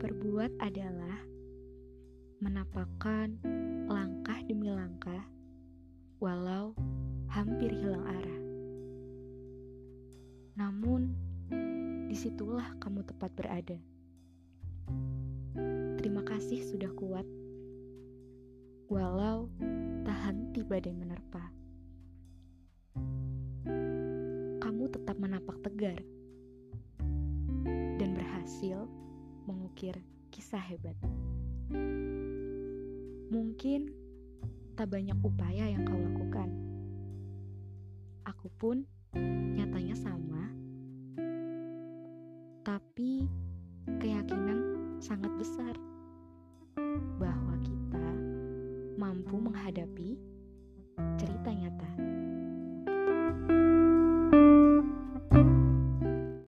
perbuat adalah menapakkan langkah demi langkah, walau hampir hilang arah. Namun, di situlah kamu tepat berada. Terima kasih sudah kuat, walau tak henti badai menerpa. Kamu tetap menapak tegar dan berhasil mengukir kisah hebat. Mungkin tak banyak upaya yang kau lakukan. Aku pun nyatanya sama, tapi keyakinan sangat besar bahwa kita mampu menghadapi cerita